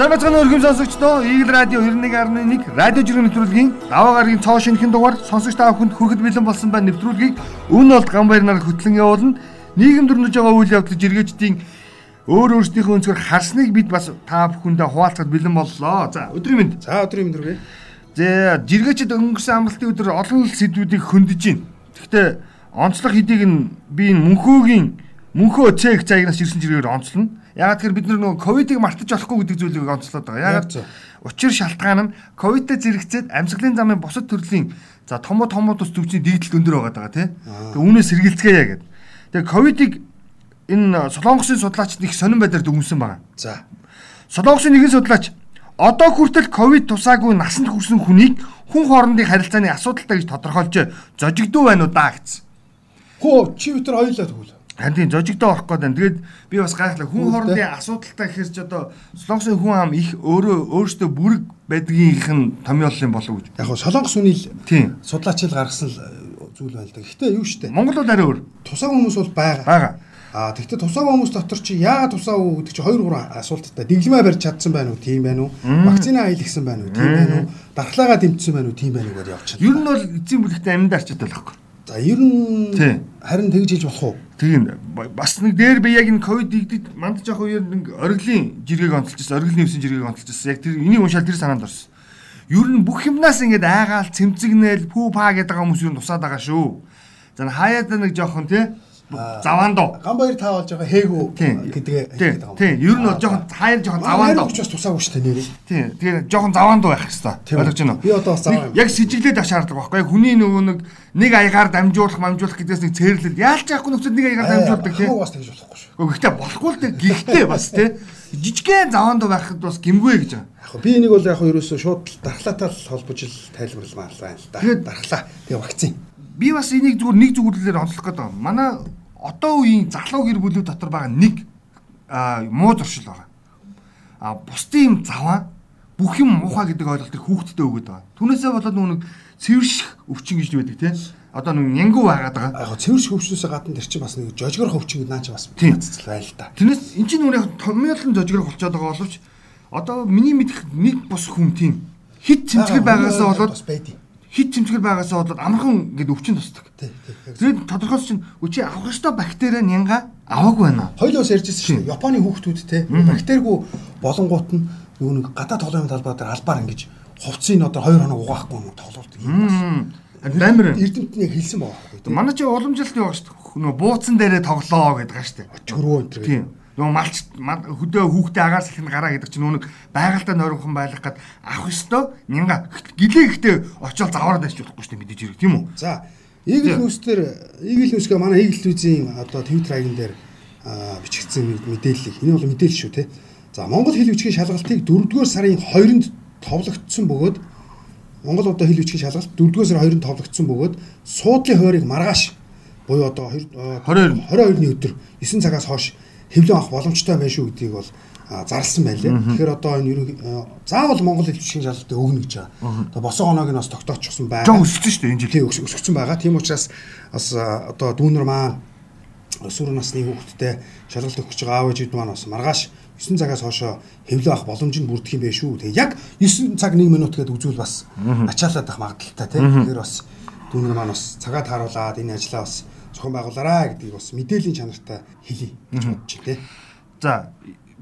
Сайн бацхан өргөм сонсогчдоо Eagle Radio 91.1 радио жиргэн нэвтрүүлгийн даваа гарагийн цоо шинхэн дугаар сонсогч та бүхэнд хүрэхэд бэлэн болсон байна нэвтрүүлгийг өн болт гамбайр нар хөтлөн явуулна. Нийгэм дөрнөж байгаа үйл явдал жиргээчдийн өөр өөрсдийнхөө өнцгөр харсныг бид бас та бүхэндээ хуваалцахад бэлэн боллоо. За өдрийн мэнд. За өдрийн мэнд хүргэе. За жиргээчд өнгөрсөн амралтын өдөр олон сэдвүүдийг хөндөж байна. Гэхдээ онцлог хэдийг нь би энэ мөнхөөгийн мөнхөө цэг цагнаас ирсэн жиргээр онцлно. Ягаад тэгэхээр бид нөгөө ковидыг мартаж болохгүй гэдэг зүйлийг онцлоод байгаа. Ягаад учир шалтгаан нь ковидтэй зэрэгцээд амьсгалын замын бусад төрлийн за томоо томоо тус төвчний дийдэл өндөр байгаа даа тий. Тэгээ үүнээс сэргийлцгээе гэдэг. Тэгээ ковидыг энэ солонгосын судлаачид их сонирн байдлаар дүгнсэн байгаа. За. Солонгосын нэгэн судлаач одоо хүртэл ковид тусаагүй насанд хүрсэн хүнийг хүн хоорондын харилцааны асуудалтай гэж тодорхойлж зожигдуу байна уу даа гэсэн. Хөө чи өтер хоёлаа тэгвэл. Харин тийм зожигдоо орох гээд байна. Тэгээд би бас гайхлаа. Хүн хоорондын асуудалтай гэхэр ч одоо солонгосын хүн ам их өөрөө өөртөө бүрэг байдгийнх нь томьёолын болов гэж. Яг нь солонгос үнэл Тийм. судлаач ил гаргасан э, зүйл байна л да. Гэхдээ юу штэ. Монгол бол арай өөр. Тусаагүй хүмүүс бол байгаа. Бага. Аа тэгвэл тусаагүй хүмүүс дотор чи яагаад тусаагүй гэдэг чи 2 3 асуулттай. Дэглэмээ барьж чадсан байна уу? Тийм байна уу? Вакцина аялагсан байна уу? Тийм байна уу? Дархлаагаа дэмжсэн байна уу? Тийм байна уу гэж явчихна. Ер нь бол эзэн бүлэгтээ амьд арчаад байхгүй. За ер нь харин тэгж хэлж болох уу? Тийм бас нэг дээр би яг энэ ковид игдэд манд жоох үеэр нэг ориглын жиргэг онцолчихсон, ориглын нэвсэн жиргэг онцолчихсон. Яг тэр энийг уншаал тэр санаанд орсон. Ер нь бүх юмнаас ингэж айгаал цэмцэгнээл пүү паа гэдэг хүмүүс ер нь тусаад байгаа шүү. За хаяад нэг жоохон тий заваандоо. Гамбаяр таа болж байгаа хээгүү гэдгээ Тийм. Тийм. Ер нь бол жоохон хаяар жоохон заваандоо. Ч бас тусаагүй шүү дээ нэрээ. Тийм. Тэгээ жоохон заваандуу байх хэрэгтэй. Ойлгож байна уу? Би одоо бас заваа юм. Яг сэжиглээд авах шаардлага байхгүй. Хүний нөгөө нэг нэг аягаар дамжуулах, мамжуулах гэдээс нэг цээрлэл. Яалч яахгүй нөхцөл нэг аягаар дамжуулдаг тийм. Бас тэгж болохгүй шүү. Гэхдээ болохгүй л дээ. Гэхдээ бас тийм. Жижигхэн заваандуу байхад бас гимгүй гэж байгаа. Яг би энийг бол яг ерөөсөө шууд дархлаатай холбож л тайлбарламаар байна л да. Дархлаа. Тэгээ вакцин. Би бас энийг зүгээр нэг зүгүүлэлээр онцлох гэдэг байна. Манай одоо үеийн залуу гэр бүлүүд дотор байгаа нэг муу зуршил байгаа. А бусдын юм заваа бүх юм муухай гэдэг ойлголт их хүүхдтэй өгöd байгаа. Түүнээсээ болоод нэг цэвэрших өвчин гэж байдаг тийм. Одоо нэг нянгуу байгаад байгаа. Яг хөө цэвэр хөвчнөөсөө гадна тэр чинь бас нэг жожгор хөвчин гэдэг наа чи бас цэцэл байл л да. Тэрнээс эн чинь нүг томьёолын зожгор болчиход байгаа боловч одоо миний мэдих нэг бус хүн тийм хит цэмцгэр байгаасаа болоод бас байдیں۔ Хит цэмцгэр байгаасаа болоод амархан гэдэг өвчин тусдаг. Тэгээд тодорхойлж чинь өчи авах ёстой бактери нянга аваагүй байна. Хоёлоос ярьжсэн шүү дээ. Японы хүүхдүүд те бактеригүй болонгууд нь нөгөө нэг гадаад тоглоомын талбай дээр албаар ингэж хувцсыг одоо 2 хоног угаахгүй юм тоглолт юм байна. Баймир. Эрдэмтний хэлсэн байгаа байхгүй. Манай чи уламжлалтын байгаа шүү дээ. Нөгөө бууцсан дээрээ тоглоо гэдэг байгаа шүү дээ. Чөрөө энэ. Тийм. Нөгөө малч мал- хөдөө хүүхдээ агаар салхин гараа гэдэг чинь нэг байгальтай нойрхон байлгах гад авах ёстой нянга гэлээ ихтэй очиод заваараад байж болохгүй шүү дээ мэдээж хэрэг тийм үү? За, Eagle News дээр Eagle News-гээ манай Eagle News-ийн одоо Twitter хаягийн дээр бичигдсэн мэдээллийг энэ бол мэдээлэл шүү те. За, Монгол хэл бичгийн шалгалтыг 4-р сарын 2-нд товлогдсон бөгөөд Монгол одоо хэл бичгийн шалгалт 4-р сарын 2-нд товлогдсон бөгөөд суудлын хойрыг маргааш буюу одоо 22. 22-ны өдөр 9 цагаас хойш хэвлэн авах боломжтой байна шүү гэдгийг бол а, зарласан байлээ. Тэгэхээр одоо энэ ерөн а, заавал Монгол хэл бичгийн шалгалтыг өгнө гэж байгаа. Одоо босоо оноог нь бас тогтоочихсон байна. Жон өссөн шүү дээ энэ жил. Өсгсөн байгаа. Тийм учраас бас одоо дүүнер маань өсвөр насны хүүхэдтэй шалгалт өгч байгаа аав ээжүүд маань бас маргааш 9 цагаас хоошо хэвлээ авах боломж нь бүрдэх юм байх шүү. Тэгээ яг 9 цаг 1 минут гэдэг үзүүл бас ачаалаад байх магадaltaй тийм. Тэгэхээр бас дүүнер маань бас цагаа тааруулаад энэ ажлаа бас зохион байгуулаарай гэдгийг бас мэдээллийн чанартай хэлье гэж бодож байна. За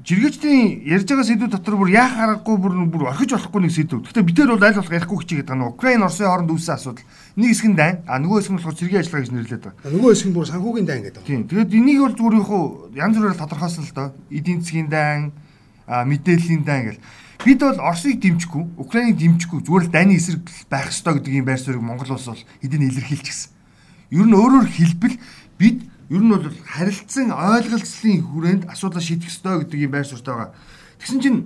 жиргээчдийн ярьж байгаа сэдвүүд дотор бүр яах аргагүй бүр бүр орхиж болохгүй нэг сэдв. Гэхдээ бид нар бол аль болох ярихгүй хичээгээд байгаа нь Украин Оросын хооронд үүссэн асуудал. Нэг хэсэг нь дайн, а нөгөө хэсэг нь болохоор цэргийн ажиллагаа гэж нэрлэдэг байгаа. Нөгөө хэсэг нь бүр санхүүгийн дай ингээд байгаа. Тийм. Тэгээд энийг бол зүгээр яг янз бүрээр тодорхойлсон л доо. Эдийн засгийн дан, а мэдээллийн дан гэл. Бид бол Оросыг дэмжихгүй, Украиныг дэмжихгүй зүгээр л дайны эсрэг байх ёстой гэдэг юм байр суурийг Монгол улс бол эдийн илэрхийлчихсэн. Ер нь өөрөөр хэлбэл бид ер нь бол харилцсан ойлголцлын хүрээнд асуудлаа шийдэх ёстой гэдэг юм байр суурьтай байгаа. Тэгсэн чинь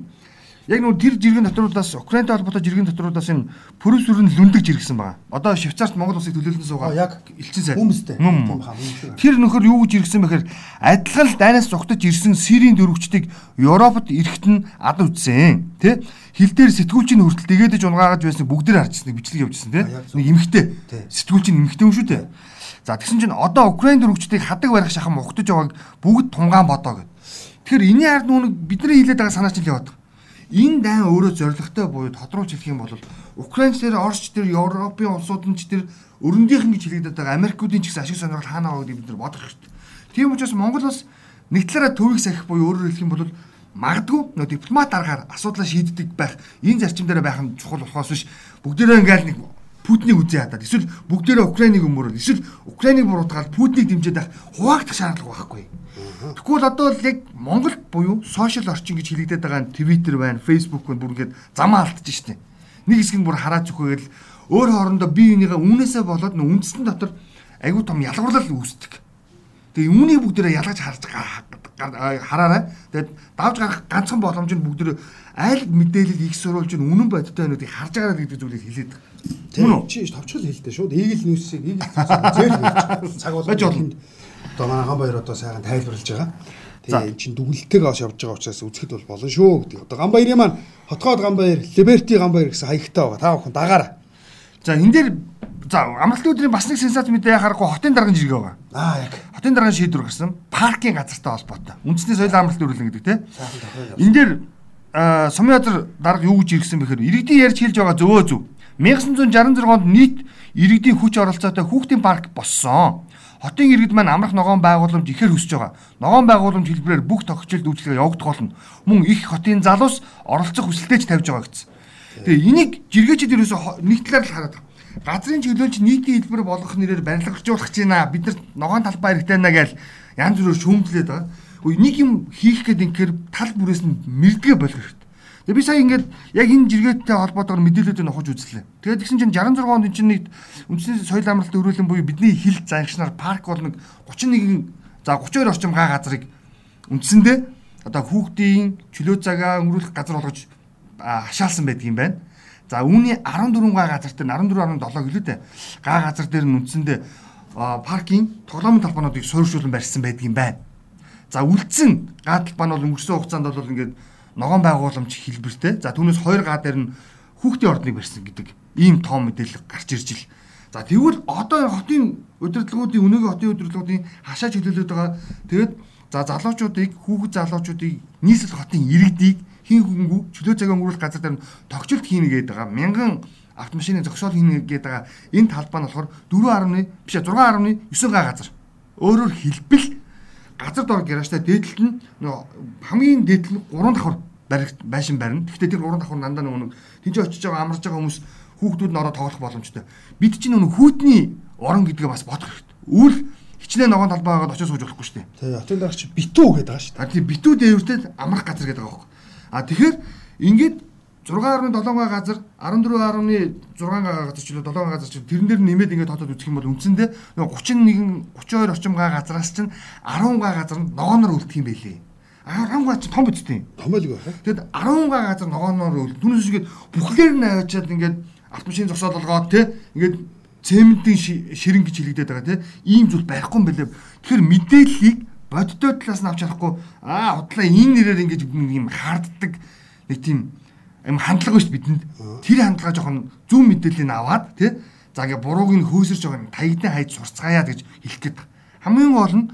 яг нүү тэр жиргэн доторудаас Украинтай холбоотой жиргэн доторудаас энэ пүрэс сүрэн лүндэж иргсэн байгаа. Одоо Швейцарт Монгол улсыг төлөөлөн суугаа. Аа, яг элчин баха, мөн. Тэр нөхөр юу гэж иргсэн бэхээр адилхан л дайнаас зугтаж ирсэн Сирийн дөрвөгчдийг Европод ирэхэд нь ад үзсэн. Тэ? Хил дээр сэтгүүлчийн хүртэл дэгээдэж унгаагаж байсан бүгдээр харчихсан бичлэг явуулсан тэ? Нэг эмхтэй. Сэтгүүлчийн эмхтэй юм шүү дээ. За тэгсэн чинь одоо Украин дөрвөгчдийг хадаг барих шахам ухтаж байгааг бүгд тунгаан бодоо гэд. Тэгэхээр энэний ард нүг бидний хилээд байгаа санаа чинь яваад. байгаа. энэ дан өөрөө зоригтой буюу тодруулж хэлэх юм бол Украинч дээр Оросч дээр Европын улсууд нь ч тэр өрөндийнх нь гэж хэлэгдэдэг байгаа Америкуудын ч гэсэн ашиг сонирхол хаана байгаа гэдгийг бид нар бодох хэрэгтэй. Тийм учраас Монгол бас нэг талаараа төвийг сахих буюу өөрөөр хэлэх юм бол магадгүй нөө дипломат аргаар асуудлаа шийддэг байх энэ зарчим дээр байх нь чухал болохоос биш бүгдээрээ ингээл нэг Путинийг үзээ хадаад эсвэл бүгдээрээ Украиныг өмөрөөл эсвэл Украиныг буруутгаад Путинийг дэмжиж байх хуваагдах шаардлага байхгүй. Тэгвэл одоо л яг Монгол буюу сошиал орчин гэж хэлэгдэт байгаа нь Twitter байна, Facebook байна бүр ингээд замаа алдчих штеп. Нэг хэсэг нь бүр хараад зүхгээл өөр хоорондоо бие бинийгээ үнээсээ болоод нөө үндсэн дотор айгүй том ялгуурлал үүсдэг. Тэгээ үүнийг бүгдээрээ ялгаж харж хараарай. Тэгээд давж гарах ганцхан боломж нь бүгдээрээ аль мэдээлэл их сурулж үнэн бодтой байнуудыг харж байгаа гэдэг зүйлийг хэлээд байгаа. Тийм чи товчхол хэлдэ шууд Eagle News-ийг Eagle зээл хэлж цаг болгож болно. Одоо манай ган баяр одоо сайхан тайлбарлаж байгаа. Тэгээ чин дүгнэлтэйг авч явж байгаа учраас үзэхэд бол болно шүү гэдэг. Одоо ган баярын маань хотгоод ган баяр, Liberty ган баяр гэсэн хаягтай байгаа. Та бүхэн дагаараа. За энэ дээр за амралтын өдрийн бас нэг сенсац мэдээ харахгүй хотын даргын жиргээ байгаа. Аа яг. Хотын даргын шийдвэр гарсан. Паркийн газартай холбоотой. Үндэсний соёлын амралт үүрэлэн гэдэг тийм. Энэ дээр сумын газар дарга юу гэж иргсэн бэхээр иргэдийн ярьж хэлж байгаа зөвөө зөв. 1966 онд нийт иргэдийн хүч оролцоотой хүүхдийн парк боссон. Хотын иргэд маань амрах ногоон байгууламж ихээр хүсэж байгаа. Ногоон байгууламж хэлбэрээр бүх тогтчлолт үйлчлэгээ явагдах болно. Мөн их хотын залуус оролцох хүсэлтэйч тавьж байгаа гэсэн. Тэгээ энийг жиргээчд ерөөсө нэг талаар л хараад газрын чөлөөлж нийтийн хэлбэр болгох нэрээр барилгажуулах гэж байна. Бид нар ногоон талбай хэрэгтэй наа гэж янз бүрээр шүүмжлээд байгаа. Нэг юм хийх гээд ингээр тал бүрээс нь мэрдгээ болох хэрэгтэй. Тэгээ би сая ингээд яг энэ жиргээтэй холбоотойгоор мэдээлэлүүдийг нохож үзлээ. Тэгээд тэгсэн чинь 66 онд чинь нэг үндэсний соёл амралтын өрөөлөн буюу бидний хил заншнаар парк бол нэг 31 за 32 орчим га газрыг үндсэндээ одоо хүүхдийн чөлөө цагаа өнгөрүүлэх газар болгож хашаалсан байдаг юм байна. За үүний 14 га газар дээр 14.7 гэлээ дээ. Га газар дээр нь үндсэндээ паркийн тоглоомын талбаануудыг суурьшуулан барьсан байдаг юм байна. За үлдсэн га талбаа нь бол өнгөрсөн хугацаанд бол ингээд ногоон байгууламж хэлбэртэй. За түүнээс хоёр га дээр нь хүүхдийн ордныг барьсан гэдэг ийм том мэдээлэл гарч ирж ил. За тэгвэл одоо хотын удирдлагуудын өнөөгийн хотын удирдлагуудын хашаа чөлөөлөд байгаа. Тэгэд за залуучуудыг хүүхэд залуучуудыг нийслэл хотын иргэдийг хин хөнгүү чөлөө цагаа өнгөрүүлэх газар дээр тогтчлт хийнэ гэдэг байгаа. Мянган автомашины зогсоол хийнэ гэдэг байгаа. Энэ талбай нь болохоор 4.10 биш 6.9 га газар. Өөрөөр хэлбэл газар дор гаражтай дээдлэлт нь хамгийн дээдлэл нь 3 давхар байшин барина. Гэхдээ тэр 3 давхар дандаа нэг тэнд очиж байгаа амарч байгаа хүмүүс хүүхдүүд нь ороод тоглох боломжтой. Бид чинь нэг хүүтний орон гэдгээ бас бодох хэрэгтэй. Үл хичнээн ногоон талбай байгаад очиж сууж болохгүй шүү дээ. Тэгээ хотын дараач битүү гэдэг байгаа шүү дээ. Тийм битүү дээвэртэй амрах газар гэдэг байгаа байхгүй. А тэгэхээр ингээд 6.7 га газар 14.6 га газар ч үлээ 7 га газар ч тэрэн дээр нэмээд ингээд хотод үзэх юм бол үндсэндээ 31 32 орчим га газараас чинь 10 га газар нь ногооноор үлдэх юм байлээ. 10 га ч том бидтэй. Том л байх. Тэгэд 10 га газар ногооноор үлд. Түүнээс игээд бүхлээр нь аваачаад ингээд автомашин зогсоод болгоод те ингээд цементийн ширэн гэж хэлэгдээд байгаа те ийм зүйл байхгүй юм бэлээ. Тэгэхээр мэдээллийг бодтой талаас нь авч чадахгүй аа худлаа энэ нэрээр ингээд юм харддаг нэг тийм юм хандлага биш бидэнд. Тэр хандлага жоохон зүүн мэдээллийг аваад тий. За ингээ бурууг нь хөөсөрж байгаа таягдан хайж сурцгаая гэж хэлэх гээд. Хамгийн гол нь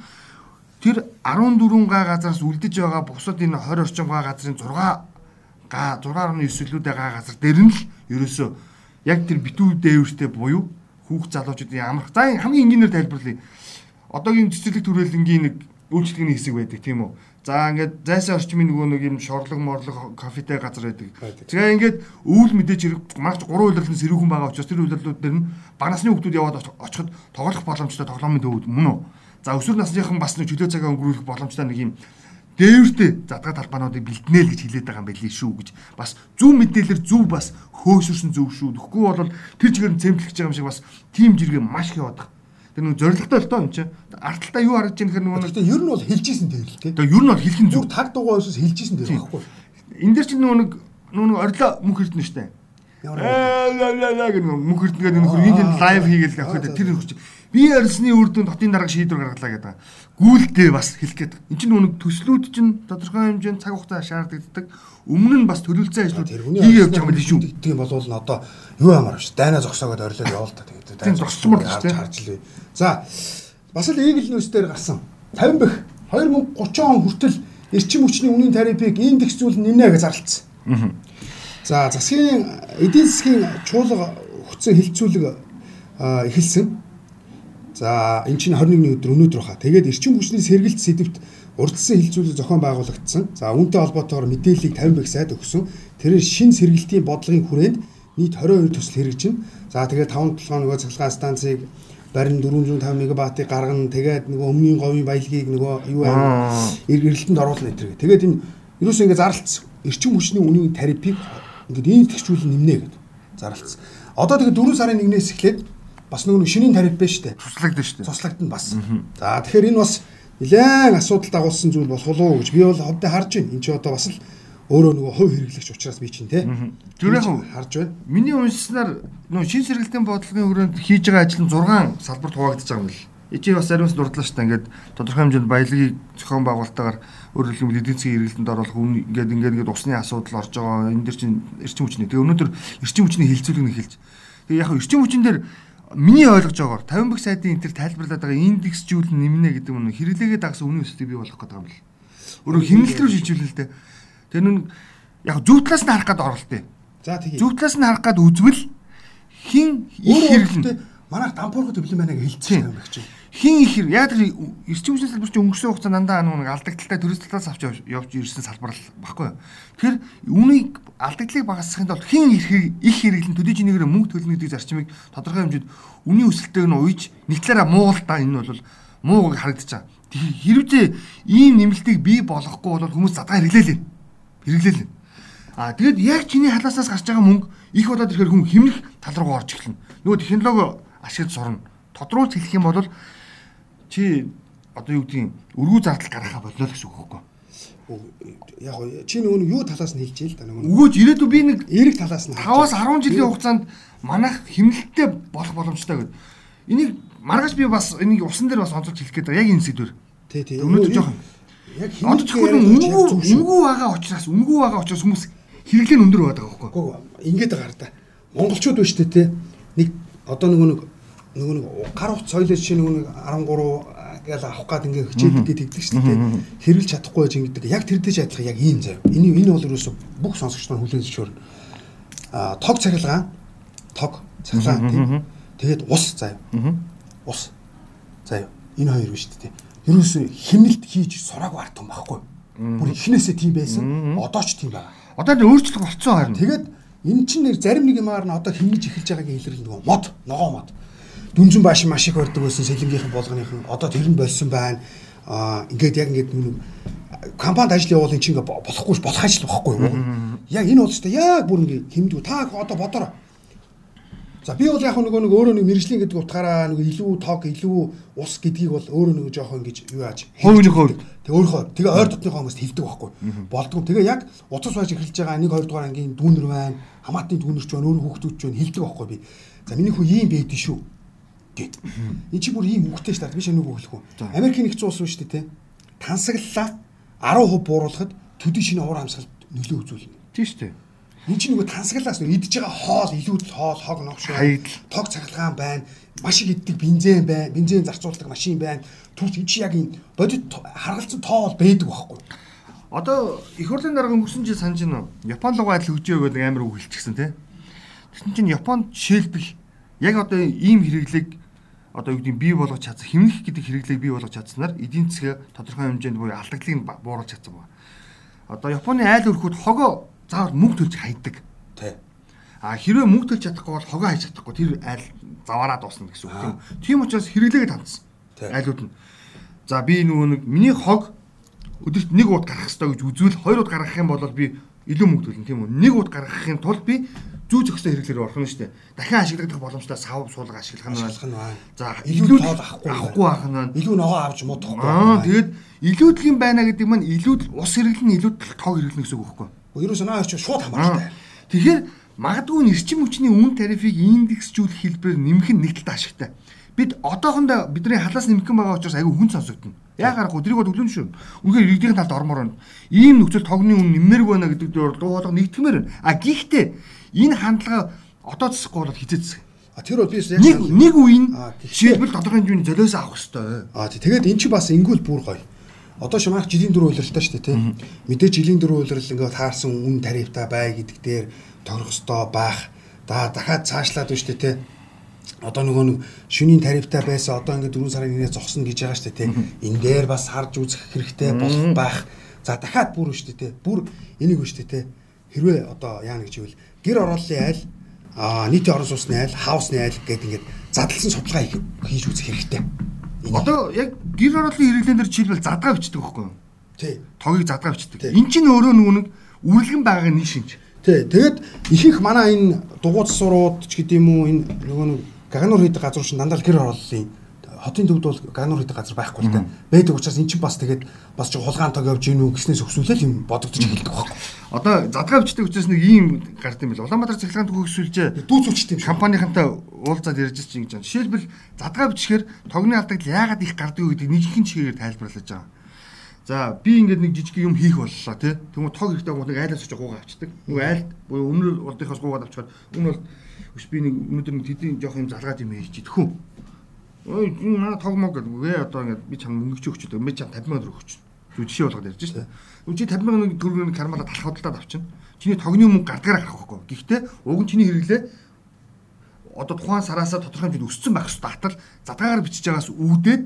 тэр 14 га газараас үлдэж байгаа бусад энэ 20 орчим га газрын 6 га 6.9-лүүдээ га газар дээр нь л ерөөсөө яг тэр битүү дээвэртэй буюу хүүхд залуучуудын амрах. За хамгийн энгийнээр тайлбарлая. Одоогийн цэцэрлэг төрөлнгийн нэг үйлчлэгээний хэсэг байдаг тийм үү? За ингээд зайсан орчмын нөгөө нэг юм шорлог морлог кофетэй газар байдаг. Тэгээ ингээд өвөл мэдээж хэрэг маш 3 үйлрэлэн сэрүүхэн байгаа учраас тэр үйлрэлүүд дээр нь бага насны хүмүүс яваад очиход тоглох боломжтой тоглоомын төвүүд мөн үү? За өсвөр насныхан бас нэг чөлөө цагаа өнгөрүүлэх боломжтой нэг юм дээвэртэй задгаа талбаануудыг бэлтнээл гэж хэлээд байгаа юм байли шүү гэж бас зөв мэдээлэлэр зөв бас хөөсөрсөн зөв шүү. Тэгэхгүй бол тэр чигээр нь цэмтлэх гэж байгаа юм шиг бас тим жиргээ маш их яваад байгаа. Тэр нэг зоригтой л тоо юм чи. Арталтаа юу харагдаж байгаа нөхөр нөгөө Гэхдээ ер нь бол хэлжсэн дээр л тий. Тэгээ ер нь бол хэлхэн зүг. Таг дугаа өсөс хэлжсэн дээр байхгүй. Энд дээр чи нөгөө нэг нөгөө орлоо мөнх хэрдэнэ штэ. Яа гэх мөнх хэрдэнгээд нөхөр энэ лайв хийгээл авахд тэр нөхөр чи би ярьсны үр дүнд хотын дарга шийдвэр гаргалаа гэдэг. Гүйлдээ бас хэлэх гээд. Энд чинь нөгөө төслүүд чинь тодорхой хэмжээнд цаг хугацаа шаарддаг. Өмнө нь бас төлөвлөсөн ажлууд хийгээ явж байгаа юм биш үү? Тийм болвол нь одоо юу ямар биш. Дайнаа зогсоогоод орилоод явал та тэгээд. Тийм зогсчмор шүү дээ. Харж лээ. За бас л Eagle News дээр гарсан 50 бэх 2030 он хүртэл эрчим хүчний үнийн тарифыг индекс зүйл нэмнэ гэж зарлцсан. За засгийн эдийн засгийн чуулга хүчсэн хилцүүлэг эхэлсэн. За эн чинь 21-ний өдөр өнөөдөр баха. Тэгээд эрчим хүчний сэргэлт сэдвт урдсан хилцүүлэг зохион байгуулагдсан. За үүнтэй холбоотойгоор мэдээллийг 50 бэх сайд өгсөн. Тэрээр шин сэргэлтийн бодлогын хүрээнд нийт 22 төсөл хэрэгжинэ. За тэгээд 5 толгой нөгөө цахилгаан станцыг барин 450 мегаваттыг гаргана. Тэгээд нөгөө өмнгийн говийн баялагийг нөгөө юу аа эргэлтэнд оруулна гэдэг. Тэгээд энэ ерөөсөө ингэ зарлцсан. Эрчим хүчний үнийн тарифыг ингээд ийм тэгчүүл нэмнэ гэдэг зарлцсан. Одоо тэгээд 4 сарын 1-ээс эхлээд бас нөгөө шинийн тариф дээ. Туслагдана шүү дээ. Цуслагдана бас. За тэгэхээр энэ бас нэлээд асуудал дагуулсан зүйл болох уу гэж би бол ховдоо харж байна. Энд чи одоо бас л өөрөө нөгөө хувь хэрэглэгч учраас би чинь те. Яг харж байна. Миний уншсанаар нөө шин сэргэлтийн бодлогын хүрээнд хийж байгаа ажил нь 6 салбарт хуваагдаж байгаа юм л. Эцэг бас ариунс дурдлаа шүү дээ. Ингээд тодорхой хэмжээнд баялагийг зохион байгуулалтаагаар өөрөөр хэлбэл эдийн засгийн эргэлтэнд оруулах үн ингээд ингээд ингээд усны асуудал орж байгаа. Энэ дэр чинь эрчим хүчний. Тэгээ өнөөдөр эрчим хүчний хилцүүлэг нь эхэлж. Тэгээ яг эрчим хүчин дээр миний ойлгож байгаагаар 50 бэх сайдын энэ төр тайлбарлаад байгаа индекс жүүл нэмнэ гэдэг нь хэрэглээгээ дагсан үнийн өсөлтийг бий болох гэдэг юм л. Өөрөөр хэмнэлт рүү шилжүүлнэ л дээ. Тэр нь яг зөв талаас нь харах гээд оролттой. За тэгээ. Зөв талаас нь харах гээд үзвэл хин их хэрэглэн манайх дампуурхад өвлөн байна гэж хэлчихсэн юм байна чинь. Хин их тэр эрчим хүчний салбар чинь өнгөрсөн хугацаанд дандаа нэг алдагдaltaй төрөс талаас авч явж ирсэн салбар л баггүй. Тэгэхээр үүнийг алдагдлыг багасгахын тулд хин их их хэрэглэн төдий чинийгээр мөнгө төлнө гэдэг зарчмыг тодорхой хэмжээд үнийн өсөлтөйг нь уйж нэг талаараа муугал та энэ бол муу харагдаж байгаа. Хэрвээ ийм нэмэлтийг бий болгохгүй бол хүмүүс задгаа хэрэглээлээ хэрэглээл. А тэгэд яг чиний халаасаас гарч байгаа мөнгө их болоод ирэхээр хүн хэмнэх тал руу орж эхэлнэ. Нөгөө технологи ашиглаж сурна. Тодруулж хэлэх юм бол чи одоо юу гэдгийг өргүү зардал гаргахаа болно л гэсэн үг хөөхгүй. Яг чи нөгөө юу талаас нь хэлж ийл да нөгөө. Өгөөж ирээдүй би нэг эрэг талаас нь 5-аас 10 жилийн хугацаанд манайх хэмнэлттэй болох боломжтой гэдэг. Энийг маргааш би бас энийг усан дээр бас онцолж хэлэх гээд байгаа. Яг энэ сэдвэр. Тий, тий. Өнөөдөр жоохон яг зөвхөн үнгүй үнгүй байгаа учраас үнгүй байгаа учраас хүмүүс хэрэглээ нь өндөр байдаг. Үгүй ингээд байгаа да. Монголчууд ба штэ те. Нэг одоо нөгөө нэг нөгөө нэг гар утас соёлын чинь нөгөө нэг 13 гээл авах гад ингээ хичээлдэг тэгдэг штэ те. Хэрэглэж чадахгүй байж ингэдэг. Яг тэр дэж адилхан яг ийм заяа. Энэ энэ бол ерөөсө бүх сонсогч нар хүлээн зөвшөөрнө. А тог цахилгаан тог цахилгаан тийм. Тэгээд ус заяа. Ус. Заяа. Энэ хоёр биш штэ те ерөөсөө химнэлт хийж сураагүй ард юм байхгүй. Бүр ихнээсээ тийм байсан. Одоо ч тийм байна. Одоо энэ өөрчлөлт болцсон харин. Тэгээд энэ чинь нэр зарим нэг юмар нь одоо химнэж эхэлж байгаагийн илэрлэл нөгөө мод, ногоо мод. Дүнжин бааш маш их барьдаг байсан сэлэнгийнхэн болгоныхан одоо тэр нь болсон байна. Аа ингээд яг ингээд компанид ажил явуулын чинь болохгүй болох ажил байхгүй юу? Яг энэ ч яг бүр ингээд хэмдүү. Та одоо бодороо. За би бол яг нөгөө нэг өөрөө нэг мэрэгжлийн гэдэг утгаараа нэг илүү тог илүү ус гэдгийг бол өөрөө нэг жоохон ингэж юу яаж хувийн хувь тэг өөрөө тэгээ ойр дотныхоо хүмүүст хэлдэг байхгүй. Болдгоо. Тэгээ яг утас байж эхэлж байгаа 1 2 дугаар ангийн дүүнер байна. Хамаатны дүүнерч байна өөрөө хүүхдүүч байна. Хэлдэг байхгүй би. За миний хүү ийм байд шүү гэд энэ чи бүр ийм хүүхдтэй ш таа би шинэ үг хэлэхгүй Америкийн нэгдсэн улс шүү дээ те тансаглалаа 10% бууруулахад төдий шинэ уур амьсгалд нөлөө үзүүлнэ тийм шүү дээ Энд чинь нөгөө тансаглаас нөгөө идж байгаа хоол, илүүд хоол, хог ногш, тог цагалгаан байна. Маш их иддэг бензин байна. Бензин зарцуулдаг машин байна. Түр чи яг энэ бодит харгалзсан тоо бол байдаг байхгүй. Одоо их хурлын дарга өнгөрсөн жил санаж байна уу? Япон руу адил хөгжөө гэдэг амар үг хэлчихсэн тий. Тэгсэн чинь Японд жишээлбэл яг одоо ийм хэрэглэг одоо юу гэдэг бий болгож чадсан хэмнэх гэдэг хэрэглээг бий болгож чадсанаар эдийн засгийн тодорхой хэмжээнд буюу алдагдлыг бууруулж чадсан байна. Одоо Японы айл өрхүүд хогоо заавал мөнгө төлж хайдаг. Тий. А хэрвээ мөнгө төлж чадахгүй бол хогоо хайж чадахгүй тэр айл заваараа дуусна гэсэн үг тийм. Тийм учраас хэрэглээгээ тандсан. Айлууд нь. За би нөгөө нэг миний хог өдөрт нэг удаа гарах хэрэгтэй гэж үзвэл хоёр удаа гаргах юм бол би илүү мөнгө төлнө тийм үү. Нэг удаа гаргахын тулд би зүү зөкстэй хэрэглээр орох нь шүү дээ. Дахин ашиглагдах боломжтой сав суулга ашиглах нь байна. За илүү тоол авахгүй авахгүй байх нь илүү ногоо авч муудахгүй. Аа тэгээд илүүдлэг юм байна гэдэг маань илүүд ус хэрэглэн илүүдл тог хэрэглэнэ гэсэн үг байхгүй юу? Ерөөсөө наа орчин шууд хамаартай. Тэгэхээр магадгүй нь эрчим хүчний үн тарифыг индексжүүлэх хэлбэрээр нэмэх нь нэг талд ашигтай. Бид одоохондоо бидний халаас нэмэх байгаа учраас аягүй хүн сонсогдно. Яг харахгүй тэрийг бол төлөн шүү. Үнэхээр иргэдийн талд ормоор байна. Ийм нөхцөл тогны үн нэмэргүй байна гэдэг дээр дуу хоолой нэгтгэмээр байна. А гэхдээ энэ хандлага одоо засахгүй бол хизээцсэн. А тэр бол би яг нэг нэг үеийн жишээлбэл тодорхой хэмжээний золиос авах хэрэгтэй. А тэгээд эн чи бас ингүүл бүр гоё. одоо шимаах жилийн дөрөв үйлрэлтэй шүү дээ тий. Мэдээж жилийн дөрөв үйлрэл ингээд таарсан үн тарифтай бай гэдэг дээр торох ёстой байх. За дахиад цаашлаад байна шүү дээ тий. Одоо нөгөө нэг шөнийн тарифтай байсан одоо ингээд 4 сарын нэрээ зогсно гэж байгаа шүү дээ тий. Энэ дээр бас харж үзэх хэрэгтэй болох байх. За дахиад бүр шүү дээ тий. Бүр энийг шүү дээ тий. Хэрвээ одоо яана гэж ивэл гэр орооллын айл а нийтийн орон сууцны айл, хаусны айл гэдэг ингээд задлсан судалгаа хийж үзэх хэрэгтэй. Одоо яг гэр ороолын хэрэглэн дээр жишээлбэл задгаа бичдэг байхгүй юу? Тий. Тогийг задгаа бичдэг. Эн чинь өөрөө нөгөө нэг үргэлгэн байгаа нэг шинж. Тий. Тэгээд ихэнх манай энэ дугуй засварууд ч гэдэм үү энэ нөгөө нэг гагануур хийдэг газар чинь дандаа л гэр орооллын хотын төвд бол гагануур хийдэг газар байхгүй л та. Байдаг учраас эн чинь бас тэгээд бас ч хулгаан тог явж гинүү гэснээс өксүүлэл юм бодогдож эхэлдэг байхгүй. Одоо задгаа бичдэг учраас нэг ийм гард юм бэл. Улаанбаатар цахилгаан төгөө өксүүлжээ. Дүүцүүлчтэй юм. Компанийнхантай уулзаад ярьж чинь гэж байна. Жишээлбэл задгаа бичгээр тогны алдагд яагаад их гардаг вэ гэдэг нэг ихэнх чигээр тайлбарлаж байгаа. За би ингээд нэг жижиг юм хийх боллоо тий. Тэгмээ тог хэрэгтэй гоо нэг айлаас очиж гуугаа авчдаг. Нөгөө айл буюу өмнө урдынхаас гуугаад авчихад энэ бол өш би нэг өнөөдөр нэг тэдний жоох юм залгаад юм хийж идэх үү. Ой энэ манай тог мог гэдэг вэ одоо ингээд би чам мөнгө ч өгч өдөг. Би чам 50 мянга өгч. Зүг жишээ болгоод ярьж штэ. Үгүй 50 мянга төгрөгийн кармала талах хөдөлтөд авчин. Чиний тогны мөнгө гардгаар гарах байхгүй. Гэхдээ уг нь чиний хэрэглээ одоо тухайн сараасаа тодорхой хэмжээнд өссөн байх ёстой атал задгаагаар бичиж байгаас үүдээд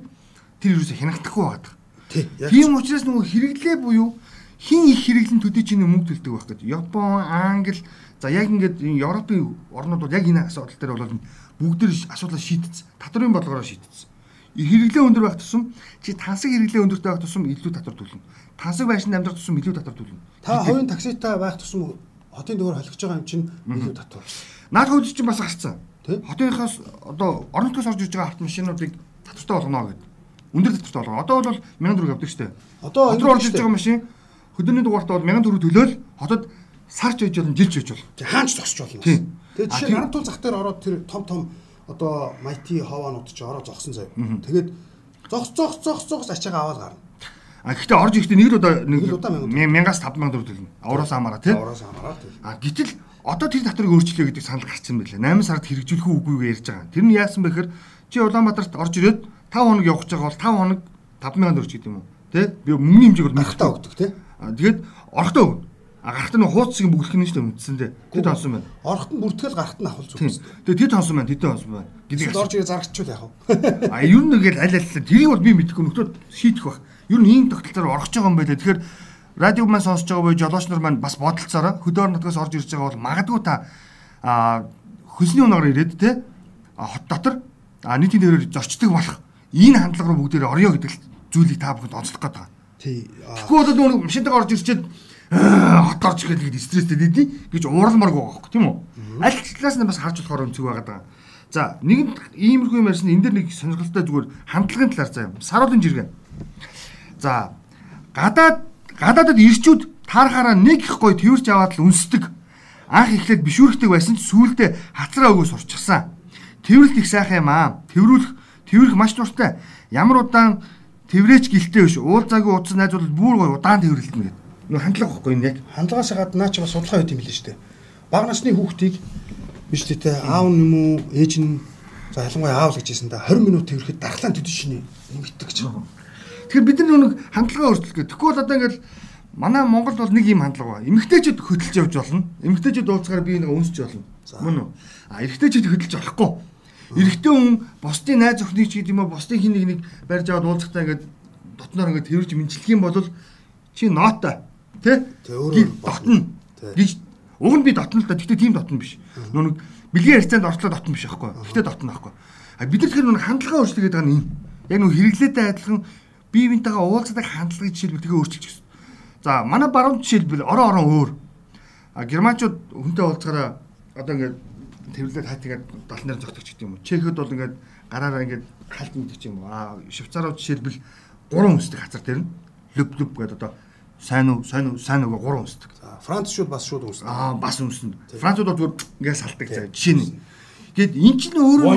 тэр юусоо хянахдахгүй байдаг. Тийм учраас нөгөө хэрэглээ буюу хин их хэрэглэн төдий чиний мөнгө төлдөг байх гэдэг. Япон, Англи за яг ингээд Европын орнууд бол яг энэ асуудал дээр бол бүгд төр асуудлаа шийдсэн. Татврын бодлогоор шийдсэн. Хэрэглээ өндөр байх тусам чи тансаг хэрэглээ өндөртэй байх тусам илүү татвар төлнө. Тансаг байшинд амьдрах тусам илүү татвар төлнө. Та хувийн такситай байх тусам хотын дөөр холигч байгаа юм чинь илүү татвар. Наад хөлж чинь бас гарцсан. Хотынхаас одоо орон нутгаас орж иж байгаа автомашинуудыг татвартай болгоно гэдэг өндөр татвартай болгоо. Одоо бол 1000 төгрөг авдаг штэ. Одоо өндөр орж иж байгаа машин хөдөөний дугаартаа бол 1000 төгрөг төлөөл хотод сарч байж болно, жилч байж болно. Хаанч зогсож болно. Тэгээд жишээ нь ард тул зах дээр ороод тэр том том одоо майти хованууд ч ороо зогсон заяа. Тэгээд зогс зогс зогс зогс ачаага аваад гарна. А гэхдээ орж ихдээ нэг л удаа нэг мянгаас 5000 төгрөг төлнө. Авраас хамаараа тий. Авраас хамаараа тий. А гэтэл одоо тэр татварыг өөрчлөө гэдэг санал гарсан байлаа. 8 сард хэрэгжүүлэх үгүйгээ ярьж байгаа. Тэр нь яасан бэхээр чи Улаанбаатарт орж ирээд 5 хоног явах гэж байгаа бол 5 хоног 5000 төгрөг гэдэг юм уу? Тэ? Би мөнгөний хэмжээг бол гарахтаа өгдөг тий. А тэгээд орохдоо өгнө. А гарахт нь хууцсыг бүглэх нь шүү дээ үндсэн дээ. Тэд хонсон байна. Орохт нь бүртгэл гарахт нь авах зүгээс. Тэгээд тэд хонсон байна, тэд хонсон байна. Гэдэг орж ирээ зарагчвал яах вэ? А ер нь ингээл аль аль тэрийг бол би мэдэхгүй нөхдөө шийдэх бах. Ер нь ийм тогтолцоор орох гэж байгаа юм байлаа. Тэгэхээр радио маань сонсож байгаа буюу жолооч нар маань бас бодолцоороо хөдөөр нутгаас орж ирж байгаа бол магадгүй та а хөлсний унаагаар ирээд те хот дотор а нийтийн дээрээр зорчдөг болох энэ хандлага руу бүгдээр орё гэдэг зүйлийг та бүхэнд онцлох гээд байгаа. Тий. Тэгэхгүй бол нөгөө машинтайгаар орж ирчээд хот орж ихэд стресстэй дэдий гэж ууралмарг байгаа хөөх тийм үү? Аль талаас нь бас харж болохоор өнцөг байгаа даа. За нэгэнт иймэрхүү юм ярьсан энэ дэр нэг сонирхолтой зүгээр хандлагын талаар заа юм. Саруулын жиргэн. За гадаад гадаадад ирчүүд таарахаараа нэг их гой тэрч аваад л үнсдэг. Анх эхлээд бишүүрхдэг байсан ч сүүлдээ хацраа өгөө сурчсан. Тэрвэлт их сайхан юм аа. Тэрвүүлэх Тэрвэрх маш дуртай. Ямар удаан тэрврээч гэлтэй биш. Уулзаагүй удсан найз бол бүр гоё удаан тэрвэрлэлтэн гэдэг. Нөө хандлага байхгүй энэ яг. Хандлагаас гадна ч бас судалгаа хийх юм билээ шүү дээ. Бага насны хүүхдийг биш үү те аав юм уу ээж нь за ялангуяа аав л гэж хэлсэн да 20 минут тэрхэд дархлаан төдөн шинэ нэмэгдэх гэж. Тэгэхээр бид нар нэг хандлагаа өөрчлөх гэх. Тэгэхгүй бол одоо ингээл манай Монгол бол нэг юм хандлага ба. Эмэгтэйчүүд хөдөлж явж болно. Эмэгтэйчүүд уулзгаар би нэг өнсөж болно. Мөн үү? А эрэгтэйчүүд хөдөлж болохгүй. Эрэгтэй хүн бусдын найз охиныг ч гэдэг юм уу бусдын хин нэг нэг барьж аваад уулзахтаа ингээд дотноор ингээд тэрвэрж мэнчлэх юм бол чи нотой тий дотно. Гэж уг нь би дотно л да. Гэхдээ тийм дотно биш. Нүг бэлгийн харьцаанд орчлоо дотно биш аахгүй. Гэхдээ дотно аахгүй. А бид нар тэр нүг хандлагаа өөрчлөх гэдэг нь энэ. Яг нүг хэрэглээтэй адилхан бие биентэйгээ уулздаг хандлагын жишээлбэл тэгээ өөрчилж гисэн. За манай баруун жишээлбэл орон орон өөр. А германчууд хүнтэй уулзахаараа одоо ингээд тэрвлээд хай тэгээд далан дээр зогтөгч гэдэг юм уу. Чехэд бол ингээд гараараа ингээд халт мэдэх юм уу. Аа Швейцарууд жишээлбэл гурван үнсдэг хацар дээр нь лүб лүб гэдэг одоо сайн уу сайн уу сайн уу гурван үнсдэг. За Францчууд бас шууд үнсдэг. Аа бас үнснэ. Францууд бол зүгээр ингээд салдаг заа. Жишээ нь. Гэт эн чинь өөрөө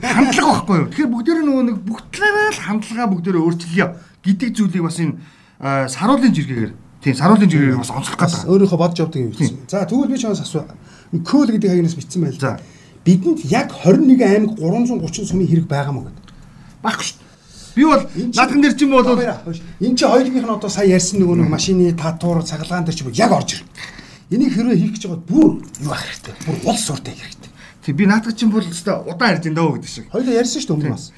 хандлага байхгүй юу. Тэгэхээр бүгдээр нөгөө нэг бүх талаараа л хандлагаа бүгдээр өөрчлөё гэдэг зүйлийг бас энэ саруулын жиргээр тийм саруулын жиргээр бас онцлох гэдэг. Өөрийнхөө бодож явдаг юм. За тэгвэл би чамаас асуу Көл гэдэг хагнаас бичсэн байл. За. Бидэнд яг 21 аймаг 330 сумын хэрэг байгаа мó гэдэг. Багш шүү. Би бол наадхан дээр чинь бол энэ чи хоёулынх нь одоо сая ярьсан нөгөө нэг машины татвар цаглагаан дээр чи яг орж ирнэ. Энийг хэрвээ хийх гэж байгаа бүр юу ах хэрэгтэй. Бүр уул суртай хэрэгтэй. Тэг би наадах чинь бол өстой удаан ярьж энэ дөө гэдэг шиг. Хоёул ярьсан шүү дээ өмнө бас.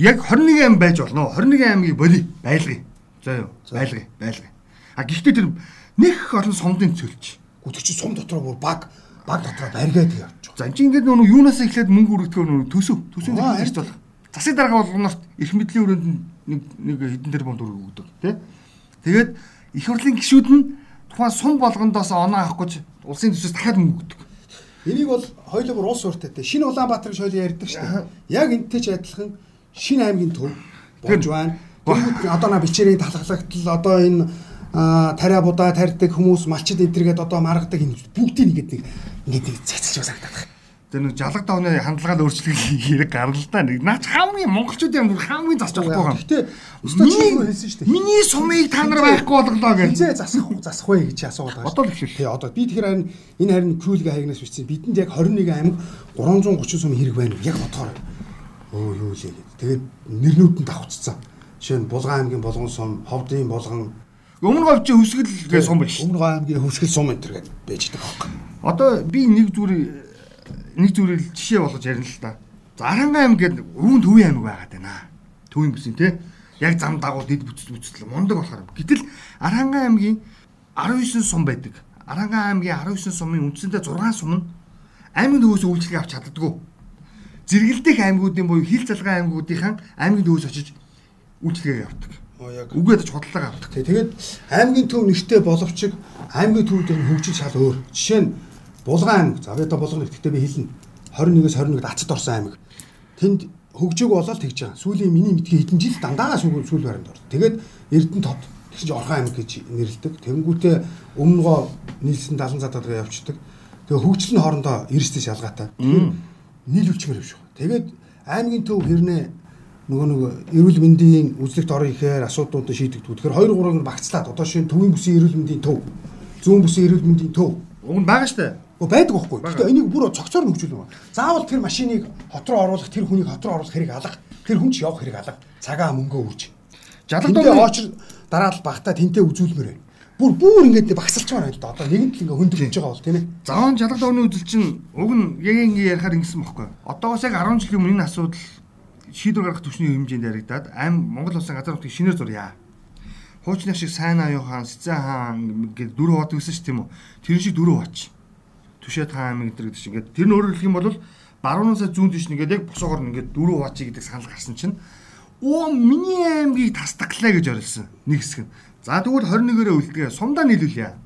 Яг 21 ам байж болно. 21 аймгийг боли байлгая. За юу? Байлгая, байлгая. А гэхдээ тэр нэг олон сомдын цөлч. Гүтг чи сум дотор бүр баг баг дотроо барьгаад явж байгаа. За чи ингээд нөгөө юунаас эхлээд мөнгө өргөдгөө нөгөө төсөв. Төсөв хэрэгж бол засаг дарга болгонорт эрх мэдлийн өрөөнд нэг нэг хэдэн тэрбум төгрөг өгдөг тий. Тэгээд их хурлын гишүүд нь тухайн сум болгондоос оноо авах гэж улсын төсөөс дахиад мөнгө өгдөг. Энийг бол хоёул бүр уус сууртай те. Шинэ Улаанбаатар гэж хоёул ярьдаг шүү дээ. Яг энэтэй ч адилхан шинэ аймгийн төв болж байна. Тэгвэл одоо на бичээрийн талхлагтал одоо энэ тариа будаа тарьдаг хүмүүс малчид энтергээд одоо маргадаг энэ бүгдийг нэгэд нэг байгаа санагдаад байна. Тэр нэг жалаг давны хандлагаа өөрчлөх хэрэг да. Нэг наач хамгийн монголчуудын бүр хамгийн засч болохгүй байгаа. Гэтэ өстой чи хэлсэн шүү дээ. Миний сумыг та нар байхгүй болголоо гэж. Хизээ засах засах вэ гэж асууад байгаа. Одоо л ихшил. Тий одоо би тэгэхээр харин энэ харин күүлгээ хаягнаас бичсэн. Бидэнд яг 21 аймаг 330 сум хэрэг байна. Яг бодохоор. Өө юу лээ гэдэг. Тэгээд нэрнүүд нь давхцсан. Жишээ нь Булган аймгийн Булган сум, Ховдын Булган Өмнө говь чи хөсгөл гэж сум биш. Өмнө говь аймгийн хөсгөл сум энэ гэж байж байгаа байхгүй. Одоо би нэг зүгээр нэг зүйлийг жишээ болгож ярина л та. За Аранга аймаг гэдэг өвөн төвийн аймаг байгаад байна. Төвийн бүсийн тий. Яг зам дагуул дэд бүтцэл бүтцэл мундаг болохоор. Гэтэл Аранга аймгийн 19 сум байдаг. Аранга аймгийн 19 сумын үндсэндээ 6 сум нь аймгийн төвөөс үйлчлэг авч чаддаггүй. Зэрэгэлдэх аймагуудын буюу хил залгаа аймагуудынхан аймгийн төвөөс очиж үйлчлэгээ явуулдаг. Үгээд ч бодлоо авдаг. Тэгээд аймгийн төв нэгтэй боловч аймгийн төвүүдийн хөгжил шал өөр. Жишээ нь Булган аймаг. За би одоо Булган нэгтээ би хэлнэ. 21-с 21-д ацад орсон аймаг. Тэнд хөгжөөг болоод тэгж байгаа. Сүүлийн миний мэдхий хэдэн жил дандаа сүүл сүүл баримт ордог. Тэгээд Эрдэнэ тод чинь Орхон аймаг гэж нэрлэдэг. Тэнгүүтээ өмнөгөө нийлсэн 70 задаад явчихдаг. Тэгээ хөгжил нь хоорондоо эрсдэс ялгаатай. Нийлүүлчмээр явж байгаа. Тэгээд аймгийн төв хэрнээ нөгөө нөгөө эрүүл мэндийн үзлэгт орон ихээр асуудлуудыг шийдэгдүү. Тэгэхээр 2 3-ыг багцлаад одоо шинэ төвийн бүсийн эрүүл мэндийн төв, зүүн бүсийн эрүүл мэндийн төв. Уг нь байгаа штэ. Гэхдээ байдаг байхгүй. Гэхдээ энийг бүр цогцоор нь хөгжүүлнэ. Заавал тэр машиныг хот руу оруулах, тэр хүнийг хот руу оруулах хэрэг алга. Тэр хүн ч явах хэрэг алга. Цагаа мөнгөө үрж. Жалгадаа очир дараал багтаа тэнтэй үзүүлмээр байна. Бүр бүр ингэж багсалчмаар байл да. Одоо нэгэнт л ингээ хөндөж байгаа бол тийм ээ. Заван жалгад орны үзэл чинь уг нь яг ингээ ярихаар ингэсэн бохгүй. Одоогоос яг 10 жилийн өмнө энэ асуудал шийдвэр гаргах түвшний хэмжээнд яригадаад ам Монгол улсын газар нутгийг шинээр зурья. Хуучны шиг сайн аюу хаан, Сэцэн хаан гэдэг дөрөв хот гэсэн ч тийм үү. Тэр шиг дөрөв хоч. Түшээд хаан аймаг гэдэг шиг ингээд тэр нь өөрөөр хэлэх юм бол баруун сая зүүн тийш нэгээд яг босоогоор ингээд дөрөв хоч гэдэг санал гарсан чинь оо миний аймгийг тасдаглаа гэж орилсон нэг хэсэг нь. За тэгвэл 21-ээрээ үлдгээ сумдаа нийлүүлье.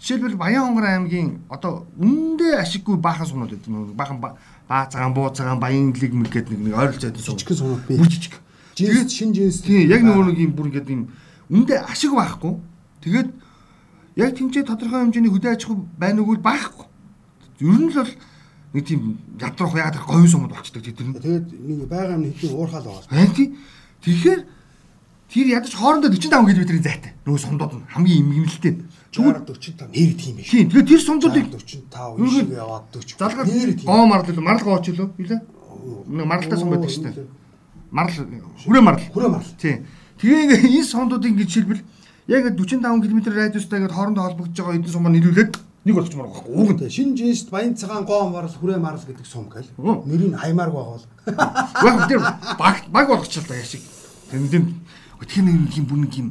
Жишээлбэл Баян хонгор аймгийн одоо үндэ ашиггүй баахан сумнууд байдаг. Баахан баа цагаан буу цагаан баян лиг мэг гэдэг нэг ойролцоо байдаг сум. Жижиг сумнууд бий. Жижиг. Тэгээд шин жинс. Тийм яг нөгөө нэг юм бүр ингээд юм үндэ ашиг байхгүй. Тэгээд яг тэнцээ тодорхой хэмжээний хөдөө аж ахуй байна уу байхгүй. Ер нь л бол нэг тийм ядрах яагаад говийн сумд болчдөг тэд нар. Тэгээд нэг байгаа юм хэдийн уурхаал байгаа. Харин тий. Тэгэхээр тэр ядаж хоорондоо 45 км-ийн зайтай. Нөгөө сумдууд нь хамгийн имгэнэлтэй. Чүгээр 45 нэр тийм биш. Тийм. Тэгээд тэр сумдуудыг 45 шиг яваад 40. Залгаад. Гоо марлал марл гооч лөө. Юу лээ? Нэг маралтай сум байдаг шүү дээ. Марл хүрээ марл. Хүрээ марл. Тийм. Тэгээ энэ сумдуудыг ингэж шилбэл яг 45 км радиустай ингээд хоорондоо холбогдож байгаа эдэн сумаар нэрвүүлээд нэг болчихмоор байгаа байхгүй. Уг нь. Шинэ жинст баян цагаан гоо марл хүрээ марл гэдэг сум гэл. Нэрийг хаймаарг байгаа бол. Яг тэр баг баг болгочихлоо яшиг. Тэр тийм тэр нэг юм бүр нэг юм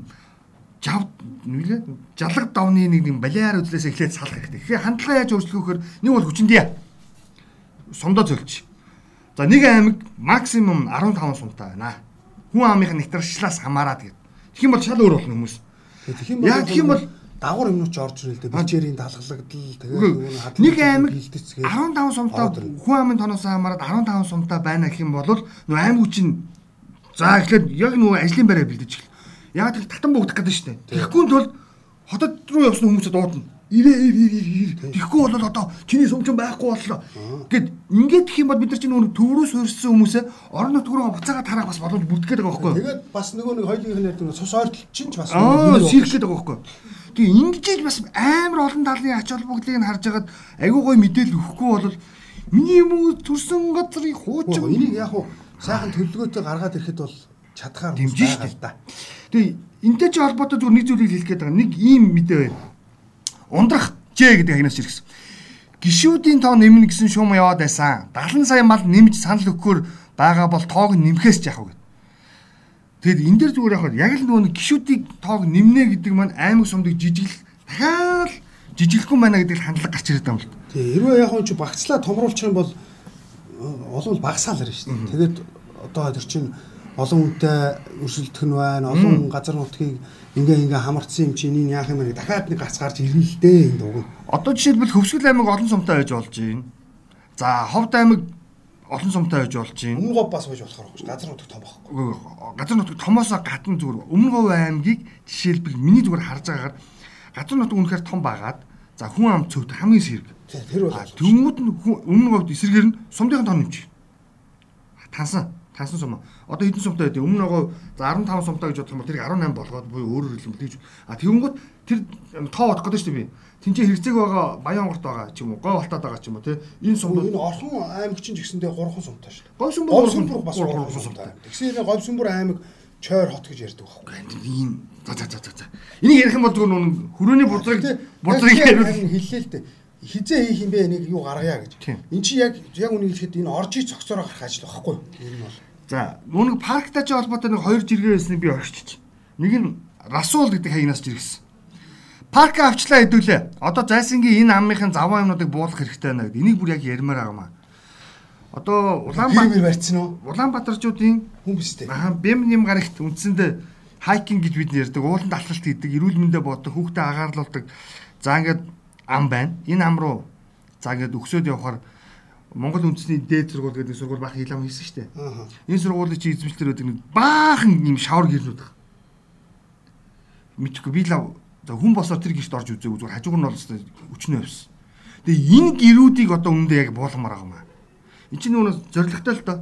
жав нүлээ жалаг давны нэг юм балиар үзлээс эхлээд салах хэрэгтэй. Тэгэхээр хандлага яаж өөрчлөхөөр нэг бол хүчиндээ сумдоо зөлж. За нэг аймаг максимум 15 сумтай байна. Хүн амынх нэвтрчлаас хамаарат гэдэг. Тэгэх юм бол шал өөр болно хүмүүс. Тэгэх юм бол дагуур юмнууч орж ирэл дээ. Бичээрийн талхлагдал тэгээд нэг аймаг 15 сумтай хүн амын тоноос хамаарат 15 сумтай байна гэх юм бол нөө аймаг чинь за эхлээд яг нөө ажлын байраа бэлдэж эхэл. Яг тэр татан буугдах гэдэг шүү дээ. Тэгэхгүй тул хотод руу явсан хүмүүсээ дуудана. Ирээ ир ир ир. Тэгэхгүй бол одоо чиний сумчин байхгүй боллоо. Гэт ингээд гэх юм бол бид нар чинь нөгөө төврөөс хөрссөн хүмүүсээ орон нутгаар буцаагаад харах бас боломж бүрдгээд байгаа байхгүй юу? Тэгээд бас нөгөө нэг хоёулынх нь ярьдаг цус ойртол чинь ч бас сэрхлээд байгаа байхгүй юу? Тэгээ ингэж бас амар олон талын ач холбогдлыг нь харж хагаад айгүй гой мэдээлэл өгөхгүй бол миний юм төрсөн газрын хуучин энийг яг хуу сайхан төлөвлөгөөтэй гаргаад ирэхэд бол чадхаар штэ. л да. Тэгээ энтэй ч холбоотой зүгээр нэг зүйлийг хэлэх гээд байгаа. Нэг ийм мэдээ байна. Ундрах Ж гэдэг агнаас ирсэн. Гишүүдийн тоо нэмнэ гэсэн шуум яваад байсан. 70 сая мал нэмж санал өгөхөөр байгаа бол тоог нэмэхээс ч яах вэ? Тэгэд энэ дэр зүгээр яхаар яг л нөгөө гişүүдийг тоог нэмнэ гэдэг маань аймаг сумдыг жижигл дахиад жижиглэхгүй байна гэдэг хандлага гарч ирээд байгаа юм л. Тий, хэрвээ яг хүн чи багцлаа томруулчих юм бол олон багасаал ирнэ шүү дээ. Тэгээд одоо тэр чинь олон хүнтэй өрсөлдөх нь байна. Олон газар нутгийг ингээ ингээ хамарцсан юм чинь энэ яах юм бэ? Дахиад нэг гац гарч ирнэ л дээ энэ дууг. Одоо жишээлбэл Хөвсгөл аймаг олон сумтай байж болж байна. За Ховд аймаг олон сумтай байж болж байна. Өмнө гов бас байж болохоор байхгүй газар нутаг том байхгүй. Газар нутаг томоосоо гадна зүгээр өмнө говь аймгийг жишээлбэл миний зүгээр харж байгаагаар газар нутаг үнэхээр том байгаад за хүн ам цөвд хамгийн сэрэг. Тэр бол А Тэнгүүд нь өмнө говьд эсрэгээр нь сумдын тоо нэмж. Тансан, тансан сум. Одоо хэдэн сумтай байдیں۔ Өмнө говь за 15 сумтай гэж бодох юм бол тэрийг 18 болгоод буюу өөрөөр хэлбэл тэгж. А тэгэнгүүт тэр тоо бодох гэдэг дээ би. Тинчээ хэрэгцээг байгаа Баян онгорт байгаа ч юм уу, говь алтаад байгаа ч юм уу тий. Энэ сум энэ орхон аймаг чинь гэсэндээ 3хан сумтай шүү дээ. говь сум Говьсүмбүр бас 3 сумтай. Тэгсэн энэ Говьсүмбүр аймаг чойр хот гэж ярьдаг байхгүй. ийм за за за за. Энийг ярих юм бол зүгээр нүн хүрээний будрыг будрыг хэллээ л дээ. Хизээ хийх юм бэ нэг юу гаргая гэж. Эн чи яг яг үнийг хэлэхэд энэ оржи цогцороо гарах ажил байхгүй юу? Энэ нь бол. За нүг парктай ч холбоотой нэг хоёр жиргээ байсныг би орчиж. Нэг нь Расул гэдэг хаягнаас жиргэсэн. Парк авчлаа хэдүүлээ. Одоо зайсангийн энэ аммынхын заваа юмнуудыг буулгах хэрэгтэй байна гэдэг. Энийг бүр яг ярмаар байгаа маа. Одоо Улаанбаатар барьцсан уу? Улаанбаатарчуудын дээ. Аа бэм нэм гарагт үндсэндээ хайкинг гэж бид нэрдэг. Ууланд алхалт хийдэг, эрүүл мэндэ боддог, хүүхдээ агаарладаг. За ингээд ам байна. Энэ ам руу за ингээд өгсөд явахаар Монгол үндэсний дээд сургууль гэдэг сургууль баах илам хийсэн шүү дээ. Энэ сургуулийн чи эзэмшлэр байдаг нэг баахан юм шавар гэрнүүд байна. Мэдхгүй би за хүн босоо тэр гişт орж үзээгүй зүгээр хажууг нь бол өчнөө явсан. Тэгээ энэ гэрүүдийг одоо үүндээ яг буулгамаар байгаа юм аа. Энд чинь нөгөө зоригтой л доо.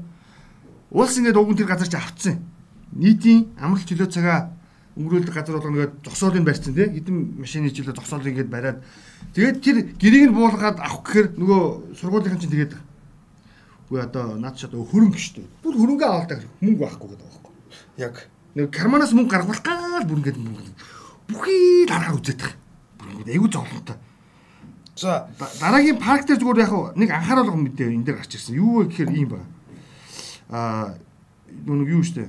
Улс ингээд уг нь тэр газар чи автсан. Нийтийн амралт чөлөө цагаа өнгөрүүлдэг газар болгоно гэдэг зогсоолыг барьсан тий. Хэдэн машины чөлөө зогсоолыг ингээд бариад тэгээд тэр гэрийг нь буулгаад авах гэхээр нөгөө сургуулийн чинь тэгээд үгүй одоо наад чи одоо хөрөнгө шүү дээ. Бүр хөрөнгө авалдаг мөнгө байхгүй гэдэг байхгүй. Яг Нэг карманаас мөнгө гаргуулах гал бүр ингээд мөнгө бүхий дараагаар үзээд тах. Бүр ингээд аягүй зовлонтой. за Да- дараагийн парк дээр зүгээр яг нэг анхааруулга мэдээ энэ дээр гарч ирсэн. Юу вэ гэхээр ийм байна. Аа нүг юу штэ.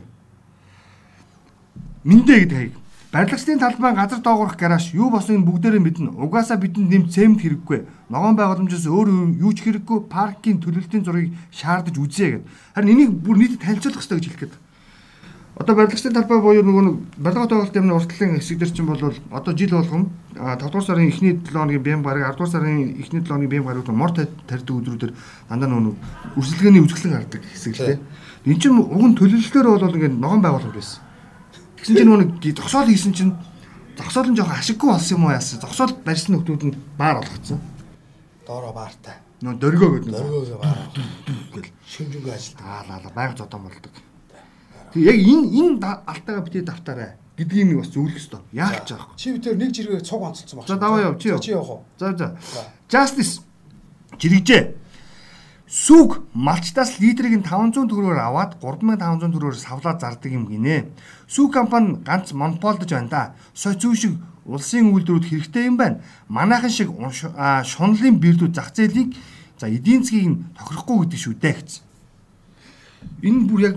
Мэндэ гэдэг хаяг. Барилгачдын талбай газар доогоорох гараж юу босныг бүгдээрээ мэднэ. Угаасаа бидэнд нэм цемент хэрэггүй. Ногоон байгууламжаас өөр юу ч хэрэггүй паркийн төлөлтийн зургийг шаардаж үзье гэдэг. Харин энийг бүр нийтэд танилцуулах хэрэгтэй гэж хэлэх гээд. Одоо барилгачдын талбай буюу нөгөө нэг барилга тоглолт юмны уртлын хэсэг дээр чинь бол одоо жил болгон 5 дугаар сарын эхний 7 хоногийн бэм гараг 10 дугаар сарын эхний 7 хоногийн бэм гараг мор тарьдаг өдрүүдээр дандаа нөгөө үрсэлгээний үзэсгэлэн гардаг хэсэг л тийм. Энд чинь уг нь төлөвлөлтөөр бол ингээд ногоон байгуулалт байсан. Тэгсэн чинь нөгөө нэг зогсоол хийсэн чинь зогсоол нь жоохон ашиггүй болсон юм уу яасан. Зогсоол барьсан нөхдүүд нь баар болгоцсон. доороо баартай. Нөгөө дөргөө гэдэг нөгөө Дөргөөсөө баар. гэл Шүмжүнгээ ажилт. аа лаа байнга зодон болдог. Тэг яг энэ энэ алтайгаа битээ давтаарай гэдэг юм бас зөвлөх ёстой. Яах гэж байгаа вэ? Чи битэр нэг жиргээ цуг онцолсон баг. За, даваа яв, чи яв. Чи явах уу? За за. Justice жирэгжээ. Сүг малчтаас литрийг нь 500 төгрөгөөр аваад 3500 төгрөгөөр савлаад зардаг юм гинэ. Сүг компани ганц монополдож байна да. Зүү шиг улсын үйлдвэрүүд хэрэгтэй юм байна. Манайхан шиг аа, шунлын бэрдүүд зах зээлийг за эдийн засгийг нь тохирохгүй гэдэг шүү дээ гэсэн. Энэ бүр яг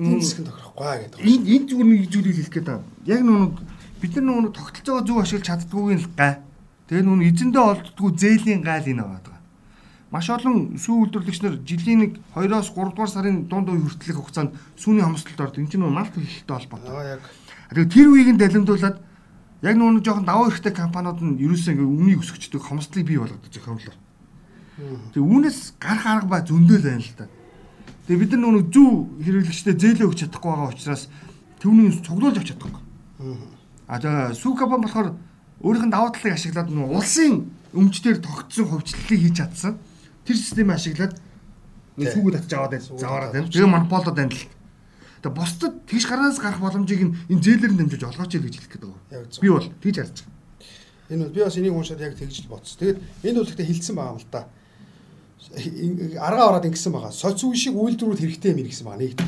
Эдийн засгийн тохирохгүй гэдэг. энэ энэ зүгээр нэг зүйлийг хэлэх гээд байна. Яг нүг бид нар нүг тогтолцоо байгаа зөв ашиглаж чаддгүйг л гай. Тэгээ нүг эзэндээ олддгүй зээлийн гайл энэ байгаа. Маш олон сүү үйлдвэрлэгч нар жилийн нэг 2-оос 3 дугаар сарын дунд үе хүртэлх хугацаанд сүүний хомсдолд ордог. Энэ чинь малт хэлэлтэй холбоотой. Аа яг Тэгээ тэр үеийг нь далимдуулаад яг нүг жоохон даваа эрхтэй компаниуд нь ерөөсөө ингээ өмнөийг өсгөждөг хомсдлыг бий болгодог зохиомлоор. Тэгээ үүнээс гарах арга ба зөндөл байна л та. Тэгээ бид нар нүг зүү хэрэглэгчтэй зээлээ өгч чадахгүй байгаа учраас түүнийг цуглуулж авч чадахгүй. А тэгээ сүү компани болохоор өөрийнх нь даваа талыг ашиглаад нүг улсын өмчтөр тогтсон хувьчлалыг хийж чадсан. Тэр системийг ашиглаад нэг сүүгүүд татж аваад Сүүгүүд заваараад байна. Тэгээ монополдод байна л. Тэгээ бусдад тэгш гараас гарах боломжийг энэ зээлээр нь дамжуулж олгооч яа гэж хэлэх гээд байгаа. Би бол тэгж харж байгаа. Энэ бол би бас энийг уншаад яг тэгж л бодсон. Тэгээд энэ бол ихтэй хилцсэн байгаа юм л да. Аргаа ороод ингэсэн байгаа. Соц үе шиг үйлдвэрүүд хэрэгтэй юм гэсэн байгаа нэгт.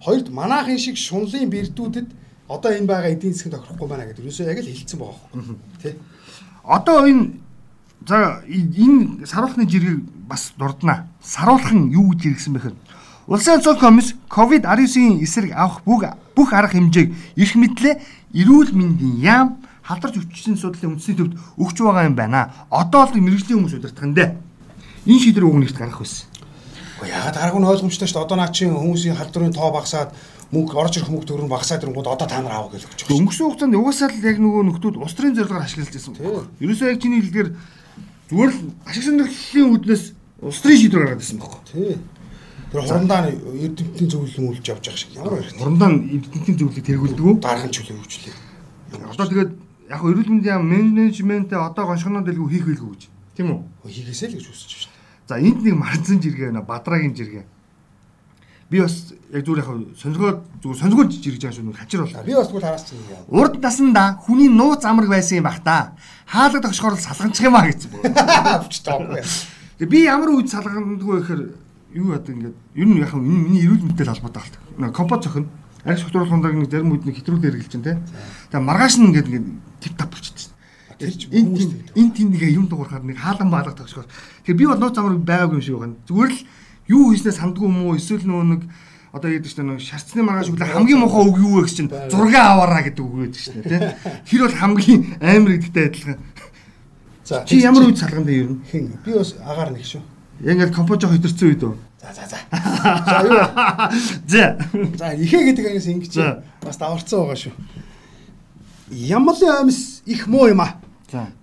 хоёрд манайхын шиг шунлын бэрдүүдэд одоо энэ байгаа эдийн засгийн тохирохгүй байна гэдэг юусоо яг л хэлсэн байгаа хөө. Тэ. Одоо энэ за энэ саруулхны жиргэг бас дурднаа. Саруулхан юу гэж иргсэн бэхээр Улсын онцлог комисс ковид-19-ийн эсрэг авах бүх бүх арга хэмжээг эрх мэдлээ эрүүл мэндийн яам халдарч өвчсөн судлалын үндэсний төвд өгч байгаа юм байна. Одоо л мэрэгжлийн хүмүүс удирдах нь дээ. Энэ шийдвэр уг нэгт гарах байсан. Ягаад гарах нь ойлгомжтой шүү дээ. Одоо наа чинь хүмүүсийн халдварын тоо багасаад мөнгө орж ирэх мөнгө төгрөг багасаад ирэнгүүт одоо та нар аав гэж өгч байгаа. Өнгөрсөн хугацаанд угаасаа л яг нөгөө нөхдүүд улс төрийн зорилгоор ашиглаж байсан. Ерөөсөө яг чиний хэлдгээр зүгээр л ашиг сонирхлын үүднээс улс төрийн шийдвэр гаргаад байсан байхгүй. Тий. Тэр хурандаа эрдэмтний зөвлөлөн үйлж явж байгаа шиг ямар баяртай. Хурандаа эрдэмтний зөвлөлийг тэргүүлдэг үү? Дархан чөлөө хөгжлээ. Одоо тэгээд яг эрүүл мэндийн менежментээ одоо гоншгоноо дэлгүү хийх байлгүй гэж. Тийм үү? Хийгээсэй л гэж хүсэж байна. За энд нэг марцсан жиргээ байна. Бадрагийн жиргээ. Би бас яг зүгээр яг сонирхоод зүгээр сонирхож жиргэж байгаа шүү. Хачир бол. Би бас тэгвэл хараас чинь юм. Урд насанда хүний нууц амраг байсан юм бах та. Хаалга тогшхоор салганчих юм а гэсэн. Авч тоохгүй. Тэгээ би ямар үед салгандгүй гэхээр юу яадаг ингээд ер нь яг энэ миний эрүүл мэндтэй холбоотой байна. Компот зохино. Арх шоктруулахундаг нэг зарим үед нэг хэтрүүлээ хэрэглэж чинь те. Тэгээ маргааш нь ингээд ингээд тип тап болчихсон. Энэ тийм нэг юм дуурахаар нэг хаалган баалга тогшгоор. Тэгээ би бол нууц амраг байгаагүй юм шиг байна. Зүгээр л юу хийснээр сандгүй юм уу эсвэл нөө нэг одоо яадаг чинь нэг шарцны маргааш үглээ хамгийн муухай үг юу вэ гэж чинь зураг аваараа гэдэг үг байдаг шнэ тий. Тэр бол хамгийн амар гэдэгтэй адилхан. За чи ямар үед салганд юм ер нь? Хин би бас агаар нэг шүү. Яг ингээд компожо хөдөрцөн үед үү? За за за. За юу? За. За ихэ гэдэг ангис ингэж бас даварцсан байгаа шүү. Ямлын амьс их муу юм аа.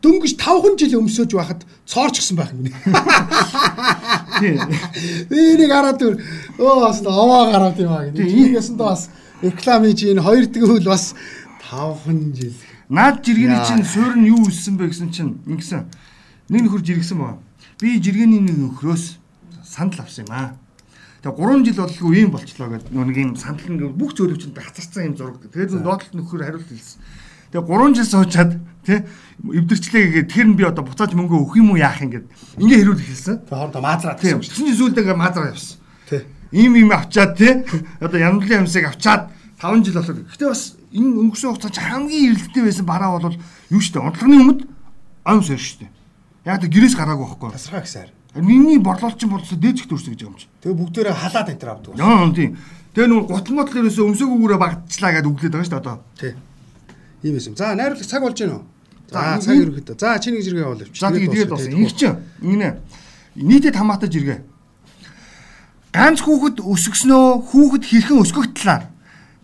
Дөнгөж 5хан жил өмсөж байхад цоорчсон байх юм. Би нэг хараад түр өө бас овоо гараад юм аа гэдэг. Ийгээс нь бас рекламын чинь хоёр тэгвэл бас 5хан жил. Наад жиргэний чинь суурь нь юу өссөн бэ гэсэн чинь ингэсэн. Нэг нөхөр жиргсэн баа. Би жиргэний нэг нөхрөөс сандал авсан юм аа. Тэгээ 3 жил боллоо ийм болчлоо гэдэг нэг юм сандал ингээ бүх зөөлөв чинь хацарсан юм зураг. Тэгээд доотлолт нөхөр хариулт хэлсэн. Тэгээ 3 жил суучаад тий эвдэрчлээ гэгээд тэр нь би одоо буцааж мөнгө өгөх юм уу яах юм гээд ингээ хэрүүл хэлсэн. Тэгээ хоорондоо маазраад Тийм. Тэгсэн чинь зүйлдээ ингээ маазраа явсан. Тий. Ийм ийм авчаад тий одоо яндлын амьсыг авчаад 5 жил болоод. Гэтэ бас энэ өнгөрсөн хугацаанд хамгийн эрэлттэй байсан бараа бол юу штэ унтлагын өмнөд ам сэр штэ. Яг тэр гэрээс гараагүй байхгүй. Тасархаа гисээр. Миний борлуулчин болсоо дээж их төрсөн гэж юм чи. Тэгээ бүгдээрээ халаад энэ авдаг. Яа тийм. Тэгээ нүг гутал мотл ерөөсөө өмсөөгөөрөө багтчлаа гэдээ үглээд байгаа дээ одоо. Тий. Ийм юм. За найруулах цаг болж байна уу? За цаг ерөөхдөө. За чиний зэрэг явуул явчих. За тэгээ тэгээд болсон. Ингэ чинь ингэнэ. Нийтэд хамаатай жиргээ. Ганц хүүхэд өсгснөө хүүхэд хэрхэн талаар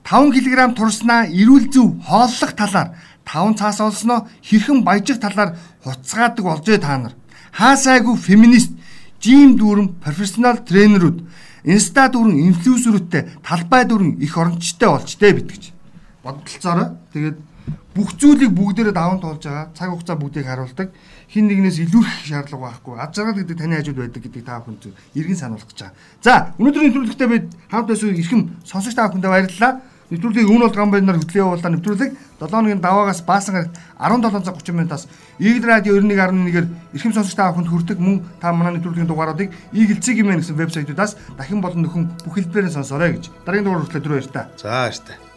5 кг турснаа эрүүл зөв хооллох талаар 5 цаас олсноо хэрхэн баяжих талаар хуцгаадаг болжээ та нар. Хаасайгүй феминист, жим дүүрэн профессионал тренерүүд, инста дүүрэн инфлюенсерүүдтэй талбай дүүрэн их орончтой болчтой битгэж. Бодолцоороо тэгээд бүх зүйлийг бүгдээрээ даван туулж байгаа. Цаг хугацаа бүгдийг харуулдаг. Хин нэгнээс илүүрэх шаардлага байхгүй. Ад жаргал гэдэг таны хажууд байдаг гэдэг та бүхэнд иргэн сануулгах гэж байгаа. За, өнөөдрийн нэвтрүүлэгтээ бид хамт байсан эрхэм сонсогч та бүхэндээ баярлалаа. Нэвтрүүлгийг үүн бол гамбайнаар хөтлөө явуулаа нэвтрүүлэг 7 өдрийн даваагаас баасан гарагт 17 цаг 30 минутаас Игэл радио 91.1-ээр эрхэм сонсогч та бүхэнд хүрдэг мөн та манай нэвтрүүлгийн дугааруудыг Игэл цэг гэмээр гэсэн вебсайтуудаас дахин болон нөхөн бүх хэлбэрээр сонсоорой гэж дараагийн дугаар хүртэл түрүү баяр та. За баяр та.